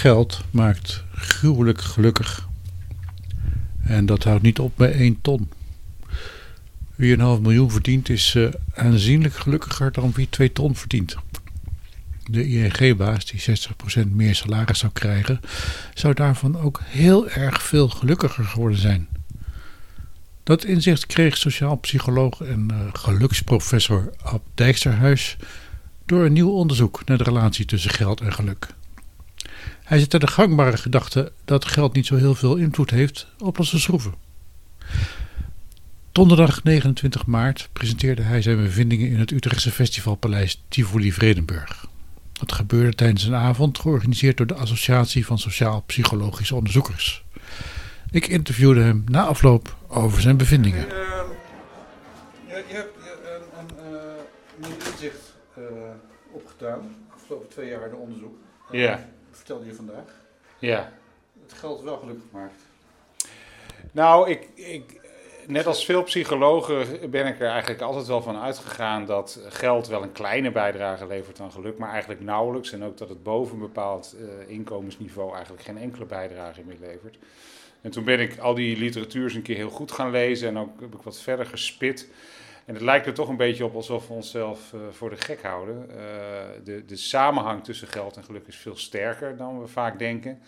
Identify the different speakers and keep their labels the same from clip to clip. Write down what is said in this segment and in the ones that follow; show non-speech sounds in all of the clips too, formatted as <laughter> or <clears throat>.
Speaker 1: Geld maakt gruwelijk gelukkig. En dat houdt niet op bij 1 ton. Wie een half miljoen verdient is uh, aanzienlijk gelukkiger dan wie 2 ton verdient. De ING-baas, die 60% meer salaris zou krijgen, zou daarvan ook heel erg veel gelukkiger geworden zijn. Dat inzicht kreeg sociaal psycholoog en uh, geluksprofessor Ab Dijksterhuis door een nieuw onderzoek naar de relatie tussen geld en geluk. Hij zette de gangbare gedachte dat geld niet zo heel veel invloed heeft op onze schroeven. Donderdag 29 maart presenteerde hij zijn bevindingen in het Utrechtse festivalpaleis Tivoli Vredenburg. Dat gebeurde tijdens een avond georganiseerd door de Associatie van Sociaal-Psychologische Onderzoekers. Ik interviewde hem na afloop over zijn bevindingen. Uh,
Speaker 2: je, je, hebt een, een uh, nieuw inzicht uh, opgedaan, afgelopen twee jaar in onderzoek.
Speaker 3: Ja.
Speaker 2: Vertelde je vandaag.
Speaker 3: Ja.
Speaker 2: Het geld wel gelukkig maakt.
Speaker 3: Nou, ik, ik, net als veel psychologen ben ik er eigenlijk altijd wel van uitgegaan dat geld wel een kleine bijdrage levert aan geluk, maar eigenlijk nauwelijks. En ook dat het boven een bepaald uh, inkomensniveau eigenlijk geen enkele bijdrage meer levert. En toen ben ik al die literatuur eens een keer heel goed gaan lezen en ook heb ik wat verder gespit. En het lijkt er toch een beetje op alsof we onszelf uh, voor de gek houden. Uh, de, de samenhang tussen geld en geluk is veel sterker dan we vaak denken.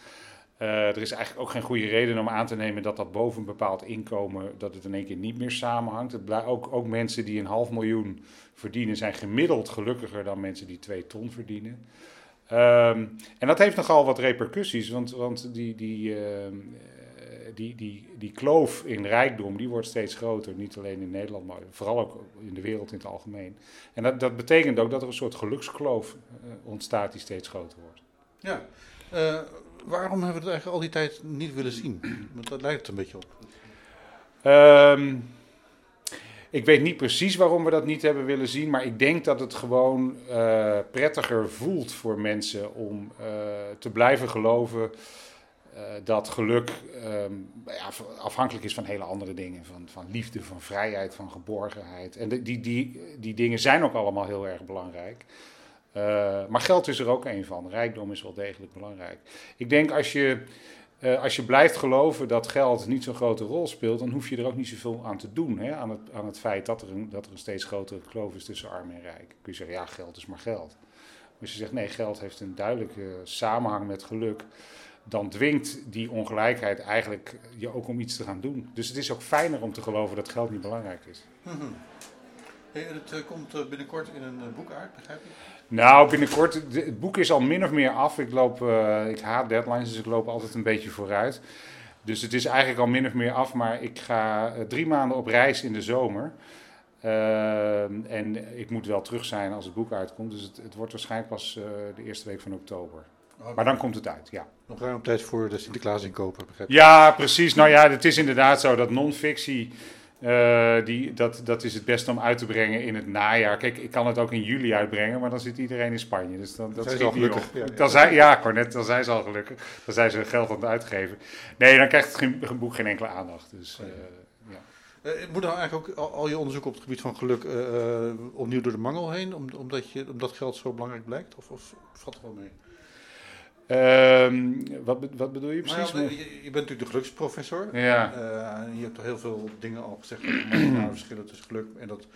Speaker 3: Uh, er is eigenlijk ook geen goede reden om aan te nemen dat dat boven een bepaald inkomen, dat het in één keer niet meer samenhangt. Ook, ook mensen die een half miljoen verdienen zijn gemiddeld gelukkiger dan mensen die twee ton verdienen. Um, en dat heeft nogal wat repercussies, want, want die, die, die, die, die kloof in rijkdom die wordt steeds groter. Niet alleen in Nederland, maar vooral ook in de wereld in het algemeen. En dat, dat betekent ook dat er een soort gelukskloof uh, ontstaat die steeds groter wordt.
Speaker 2: Ja, uh, waarom hebben we het eigenlijk al die tijd niet willen zien? Want dat lijkt het een beetje op.
Speaker 3: Um, ik weet niet precies waarom we dat niet hebben willen zien, maar ik denk dat het gewoon uh, prettiger voelt voor mensen om te blijven geloven dat geluk um, ja, afhankelijk is van hele andere dingen. Van, van liefde, van vrijheid, van geborgenheid. En die, die, die dingen zijn ook allemaal heel erg belangrijk. Uh, maar geld is er ook een van. Rijkdom is wel degelijk belangrijk. Ik denk als je, uh, als je blijft geloven dat geld niet zo'n grote rol speelt, dan hoef je er ook niet zoveel aan te doen. Hè? Aan, het, aan het feit dat er, een, dat er een steeds grotere kloof is tussen arm en rijk. Kun je zeggen, ja, geld is maar geld. Maar als je zegt, nee, geld heeft een duidelijke samenhang met geluk dan dwingt die ongelijkheid eigenlijk je ook om iets te gaan doen. Dus het is ook fijner om te geloven dat geld niet belangrijk is.
Speaker 2: Mm-hmm. Hey, het uh, komt uh, binnenkort in een uh, boek uit, begrijp je?
Speaker 3: Nou, binnenkort. Het boek is al min of meer af. Ik, loop, ik haat deadlines, dus ik loop altijd een beetje vooruit. Dus het is eigenlijk al min of meer af, maar ik ga drie maanden op reis in de zomer. En ik moet wel terug zijn als het boek uitkomt. Dus het, het wordt waarschijnlijk pas de eerste week van oktober. Okay. Maar dan komt het uit, ja.
Speaker 2: Nog ruim op tijd voor de Sinterklaas inkopen, begrijp?
Speaker 3: Ja, precies. Nou ja, het is inderdaad zo dat non-fictie, uh, die, dat, dat is het beste om uit te brengen in het najaar. Kijk, ik kan het ook in juli uitbrengen, maar dan zit iedereen in Spanje. Dus dan, dat
Speaker 2: zijn ze al gelukkig.
Speaker 3: Ja, dan zijn, ja, Cornet, dan zijn ze al gelukkig. Dan zijn ze hun geld aan het uitgeven. Nee, dan krijgt het boek geen enkele aandacht. Dus, uh, ja.
Speaker 2: Uh, moet nou eigenlijk ook al, al, je onderzoek op het gebied van geluk opnieuw door de mangel heen, om, omdat, je, omdat geld zo belangrijk blijkt? Of, of valt het wel mee?
Speaker 3: Um, wat, wat, bedoel je precies?
Speaker 2: Nou, je, je, bent natuurlijk de geluksprofessor.
Speaker 3: Ja.
Speaker 2: Uh, je hebt heel veel dingen al gezegd over <clears throat> verschillen tussen geluk. En dat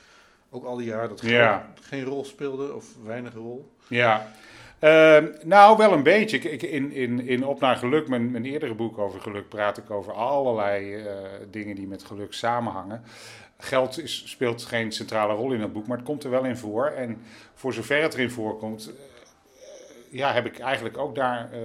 Speaker 2: ook al die jaren dat
Speaker 3: ja.
Speaker 2: geen rol speelde of weinig rol.
Speaker 3: Ja. Uh, nou, wel een beetje. Ik, in, in, in Op naar Geluk, mijn, mijn eerdere boek over geluk, praat ik over allerlei uh, dingen die met geluk samenhangen. Geld is, speelt geen centrale rol in dat boek, maar het komt er wel in voor. En voor zover het erin voorkomt, ja, heb ik eigenlijk ook daar, uh,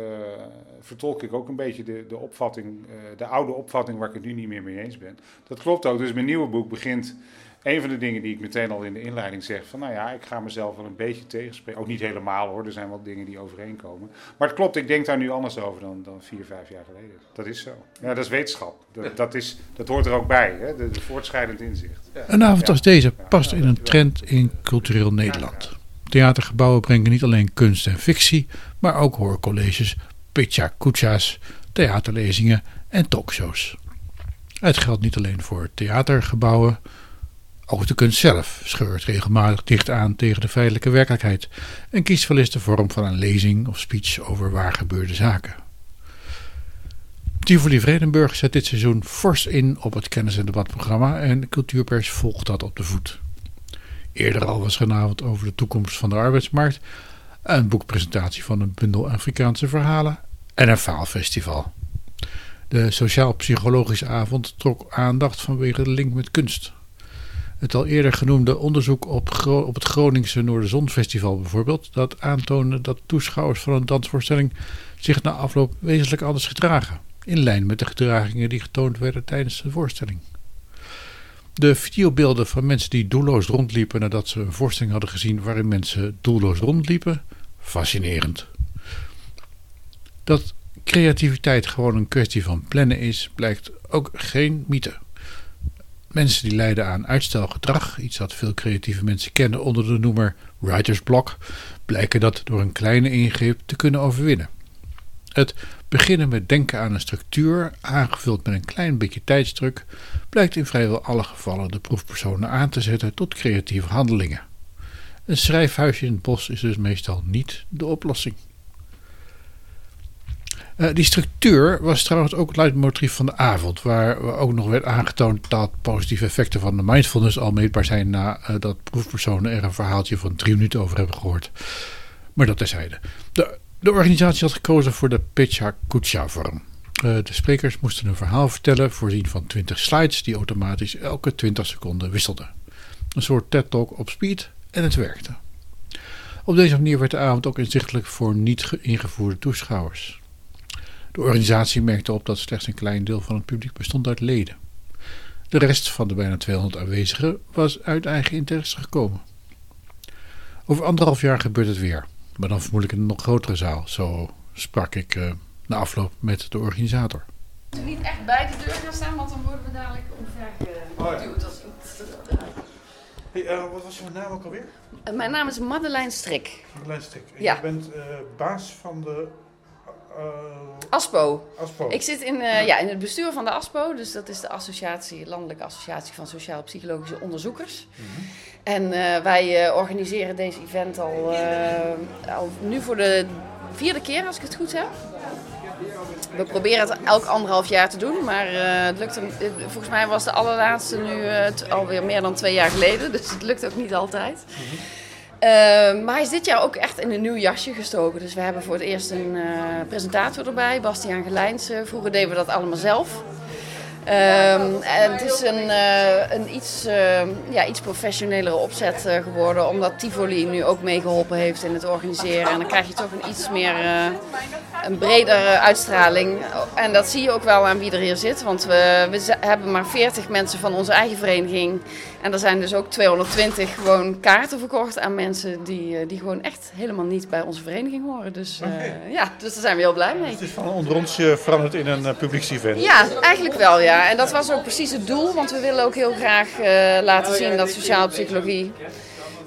Speaker 3: vertolk ik ook een beetje de, de opvatting, uh, de oude opvatting waar ik het nu niet meer mee eens ben. Dat klopt ook. Dus mijn nieuwe boek begint, een van de dingen die ik meteen al in de inleiding zeg, van nou ja, ik ga mezelf wel een beetje tegenspreken. Ook niet helemaal hoor, er zijn wel dingen die overeenkomen. Maar het klopt, ik denk daar nu anders over dan, dan vier, vijf jaar geleden. Dat is zo. Ja, dat is wetenschap. Dat, dat, is, dat hoort er ook bij, hè? De, de voortschrijdend inzicht.
Speaker 1: Ja. Een avond als deze past in een trend in cultureel Nederland. Theatergebouwen brengen niet alleen kunst en fictie, maar ook hoorcolleges, pitcha kucha's, theaterlezingen en talkshows. Het geldt niet alleen voor theatergebouwen, Ook de kunst zelf scheurt regelmatig dicht aan tegen de feitelijke werkelijkheid en kiest wel eens de vorm van een lezing of speech over waar gebeurde zaken. Tivoli Vredenburg zet dit seizoen fors in op het kennis- en debatprogramma en cultuurpers volgt dat op de voet. Eerder al was vanavond over de toekomst van de arbeidsmarkt, een boekpresentatie van een bundel Afrikaanse verhalen en een faalfestival. De sociaal-psychologische avond trok aandacht vanwege de link met kunst. Het al eerder genoemde onderzoek op, op het Groningse Noorderzonfestival bijvoorbeeld, dat aantoonde dat toeschouwers van een dansvoorstelling zich na afloop wezenlijk anders gedragen, in lijn met de gedragingen die getoond werden tijdens de voorstelling. De videobeelden van mensen die doelloos rondliepen nadat ze een voorstelling hadden gezien waarin mensen doelloos rondliepen, fascinerend. Dat creativiteit gewoon een kwestie van plannen is, blijkt ook geen mythe. Mensen die lijden aan uitstelgedrag, iets dat veel creatieve mensen kennen onder de noemer writersblok, blijken dat door een kleine ingreep te kunnen overwinnen. Het beginnen met denken aan een structuur, aangevuld met een klein beetje tijdsdruk, blijkt in vrijwel alle gevallen de proefpersonen aan te zetten tot creatieve handelingen. Een schrijfhuisje in het bos is dus meestal niet de oplossing. Uh, die structuur was trouwens ook het leidmotief van de avond, waar ook nog werd aangetoond dat positieve effecten van de mindfulness al meetbaar zijn nadat uh, proefpersonen er een verhaaltje van drie minuten over hebben gehoord. Maar dat terzijde. De, de organisatie had gekozen voor de Pitcha Kucha vorm. Uh, de sprekers moesten een verhaal vertellen, voorzien van 20 slides die automatisch elke 20 seconden wisselden. Een soort TED-talk op speed en het werkte. Op deze manier werd de avond ook inzichtelijk voor niet ingevoerde toeschouwers. De organisatie merkte op dat slechts een klein deel van het publiek bestond uit leden. De rest van de bijna 200 aanwezigen was uit eigen interesse gekomen. Over anderhalf jaar gebeurt het weer, maar dan vermoedelijk in een nog grotere zaal. Zo sprak ik uh, na afloop met de organisator.
Speaker 4: We moeten niet echt bij de deur gaan staan, want dan worden we dadelijk omvergeduwd.
Speaker 2: Oh, ja. Hey, uh, wat was je naam ook alweer?
Speaker 4: Uh, mijn naam is Madeleine Strik.
Speaker 2: Madeleine Strik. En
Speaker 4: Ja.
Speaker 2: Je bent baas van de
Speaker 4: ASPO.
Speaker 2: ASPO.
Speaker 4: Ik zit in, uh, ja, in het bestuur van de ASPO, dus dat is de associatie, Landelijke Associatie van Sociaal-Psychologische Onderzoekers.
Speaker 2: Mhm.
Speaker 4: En uh, wij organiseren deze event al, al nu voor de vierde keer, als ik het goed heb. We proberen het elk anderhalf jaar te doen, maar het lukt hem, volgens mij was de allerlaatste nu alweer meer dan twee jaar geleden, <laughs> dus het lukt ook niet altijd.
Speaker 2: Mhm.
Speaker 4: Uh, maar hij is dit jaar ook echt in een nieuw jasje gestoken. Dus we hebben voor het eerst een uh, presentator erbij, Bastiaan Gelijns. Uh, vroeger deden we dat allemaal zelf. Um, en het is een, uh, een iets, uh, ja, iets professionelere opzet uh, geworden, omdat Tivoli nu ook meegeholpen heeft in het organiseren. En dan krijg je toch een iets meer, een bredere uitstraling. En dat zie je ook wel aan wie er hier zit, want we, we hebben maar 40 mensen van onze eigen vereniging. En er zijn dus ook 220 gewoon kaarten verkocht aan mensen die, die gewoon echt helemaal niet bij onze vereniging horen. Dus okay. ja, dus daar zijn we heel blij mee.
Speaker 2: Dus het is van een onderrondje veranderd in een publieksevent?
Speaker 4: Ja, eigenlijk wel ja. Ja, en dat was ook precies het doel, want we willen ook heel graag uh, laten zien dat sociale psychologie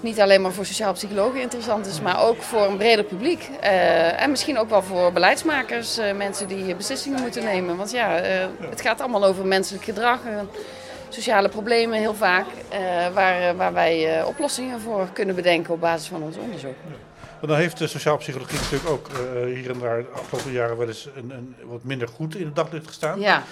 Speaker 4: niet alleen maar voor sociaal psychologen interessant is, maar ook voor een breder publiek. Uh, en misschien ook wel voor beleidsmakers, uh, mensen die beslissingen moeten nemen. Want ja, het gaat allemaal over menselijk gedrag, sociale problemen heel vaak, waar, waar wij oplossingen voor kunnen bedenken op basis van ons onderzoek.
Speaker 2: Want dan heeft de sociaal psychologie natuurlijk ook hier en daar de afgelopen jaren wel eens een, een, wat minder goed in het daglicht gestaan.
Speaker 4: Ja.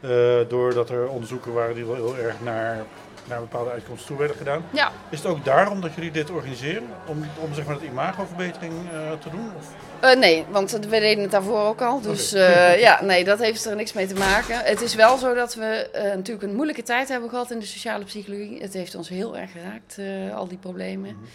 Speaker 2: Uh, doordat er onderzoeken waren die wel heel erg naar, naar bepaalde uitkomsten toe werden gedaan.
Speaker 4: Ja.
Speaker 2: Is het ook daarom dat jullie dit organiseren? Om, om zeg maar dat imagoverbetering uh, te doen? Of?
Speaker 4: Uh, nee, want we deden het daarvoor ook al. Dus okay. <laughs> ja, nee, dat heeft er niks mee te maken. Het is wel zo dat we natuurlijk een moeilijke tijd hebben gehad in de sociale psychologie. Het heeft ons heel erg geraakt, al die problemen. Mm -hmm.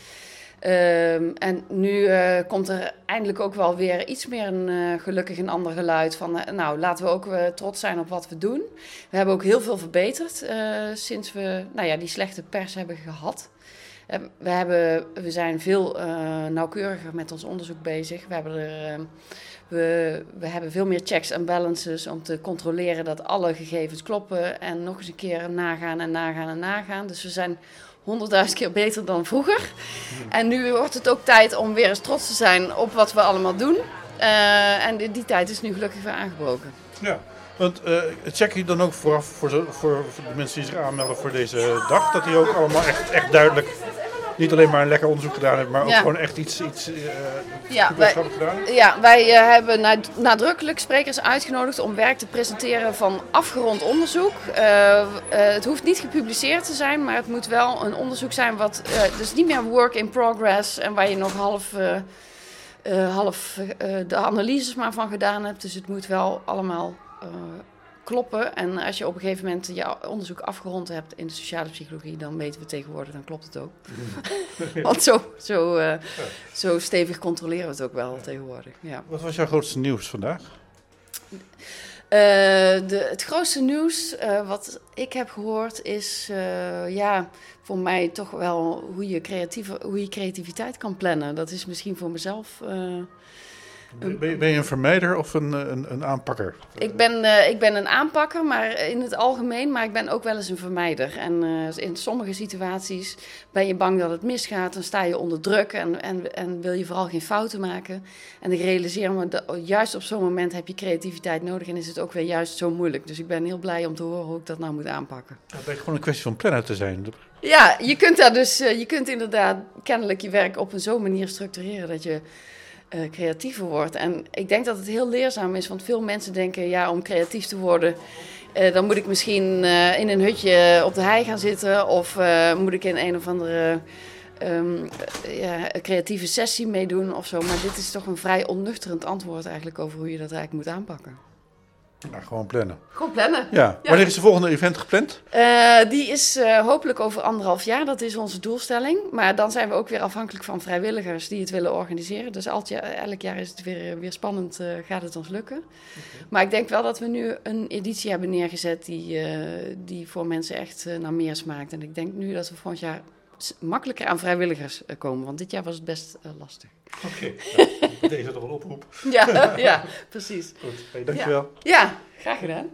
Speaker 4: Um, en nu uh, komt er eindelijk ook wel weer iets meer een uh, gelukkig een ander geluid van, uh, nou laten we ook trots zijn op wat we doen. We hebben ook heel veel verbeterd sinds we nou ja, die slechte pers hebben gehad. we, hebben, we zijn veel nauwkeuriger met ons onderzoek bezig. We hebben, er, we, we hebben veel meer checks en balances om te controleren dat alle gegevens kloppen. En nog eens een keer nagaan en nagaan en nagaan. Dus we zijn honderdduizend keer beter dan vroeger. En nu wordt het ook tijd om weer eens trots te zijn op wat we allemaal doen. Uh, en die, tijd is nu gelukkig weer aangebroken.
Speaker 2: Ja, Want eh, check je dan ook vooraf voor, voor, voor de mensen die zich aanmelden voor deze dag, dat die ook allemaal echt, echt duidelijk niet alleen maar een lekker onderzoek gedaan hebben, maar ook gewoon echt iets, iets eh
Speaker 4: Ja, wij,
Speaker 2: gedaan
Speaker 4: ja, wij eh, hebben nad- nadrukkelijk sprekers uitgenodigd om werk te presenteren van afgerond onderzoek. Eh, het hoeft niet gepubliceerd te zijn, maar het moet wel een onderzoek zijn wat dus niet meer work in progress en waar je nog half, half de analyses maar van gedaan hebt. Dus het moet wel allemaal kloppen. En als je op een gegeven moment je onderzoek afgerond hebt in de sociale psychologie, dan weten we tegenwoordig, dan klopt het ook. <laughs> Want zo, zo, eh, zo stevig controleren we het ook wel tegenwoordig. Ja.
Speaker 2: Wat was jouw grootste nieuws vandaag?
Speaker 4: Eh, de, het grootste nieuws eh, wat ik heb gehoord is, ja, voor mij toch wel hoe je, creatieve, hoe je creativiteit kan plannen. Dat is misschien voor mezelf.
Speaker 2: Ben je, ben je een vermijder of een, eh, een, een aanpakker?
Speaker 4: ik, ben, eh, ik ben een aanpakker, maar in het algemeen, maar ik ben ook wel eens een vermijder. En eh, in sommige situaties ben je bang dat het misgaat, dan sta je onder druk en, en, en wil je vooral geen fouten maken. En ik realiseer me dat juist op zo'n moment heb je creativiteit nodig en is het ook weer juist zo moeilijk. Dus ik ben heel blij om te horen hoe ik dat nou moet aanpakken.
Speaker 2: Het blijkt gewoon een kwestie van planner te zijn.
Speaker 4: Ja, je kunt daar dus, je kunt inderdaad kennelijk je werk op een zo'n manier structureren dat je eh, creatiever wordt. En ik denk dat het heel leerzaam is, want veel mensen denken, ja, om creatief te worden, eh, dan moet ik misschien eh, in een hutje op de hei gaan zitten of moet ik in een of andere ehm, eh, ja, creatieve sessie meedoen of zo. Maar dit is toch een vrij onnuchterend antwoord eigenlijk over hoe je dat eigenlijk moet aanpakken.
Speaker 2: Nou, gewoon plannen.
Speaker 4: Gewoon plannen.
Speaker 2: Ja. Wanneer is de volgende event gepland?
Speaker 4: Eh, die is eh, hopelijk over anderhalf jaar. Dat is onze doelstelling. Maar dan zijn we ook weer afhankelijk van vrijwilligers die het willen organiseren. Dus elk jaar, elk jaar is het weer, weer spannend. eh, gaat het ons lukken? Maar ik denk wel dat we nu een editie hebben neergezet die, eh, die voor mensen echt eh, naar meer smaakt. En ik denk nu dat we volgend jaar makkelijker aan vrijwilligers eh, komen. Want dit jaar was het best eh, lastig.
Speaker 2: Oké. <laughs> Deze toch een oproep.
Speaker 4: Ja, <laughs> ja precies.
Speaker 2: Goed. Hey, dankjewel.
Speaker 4: Ja, graag gedaan.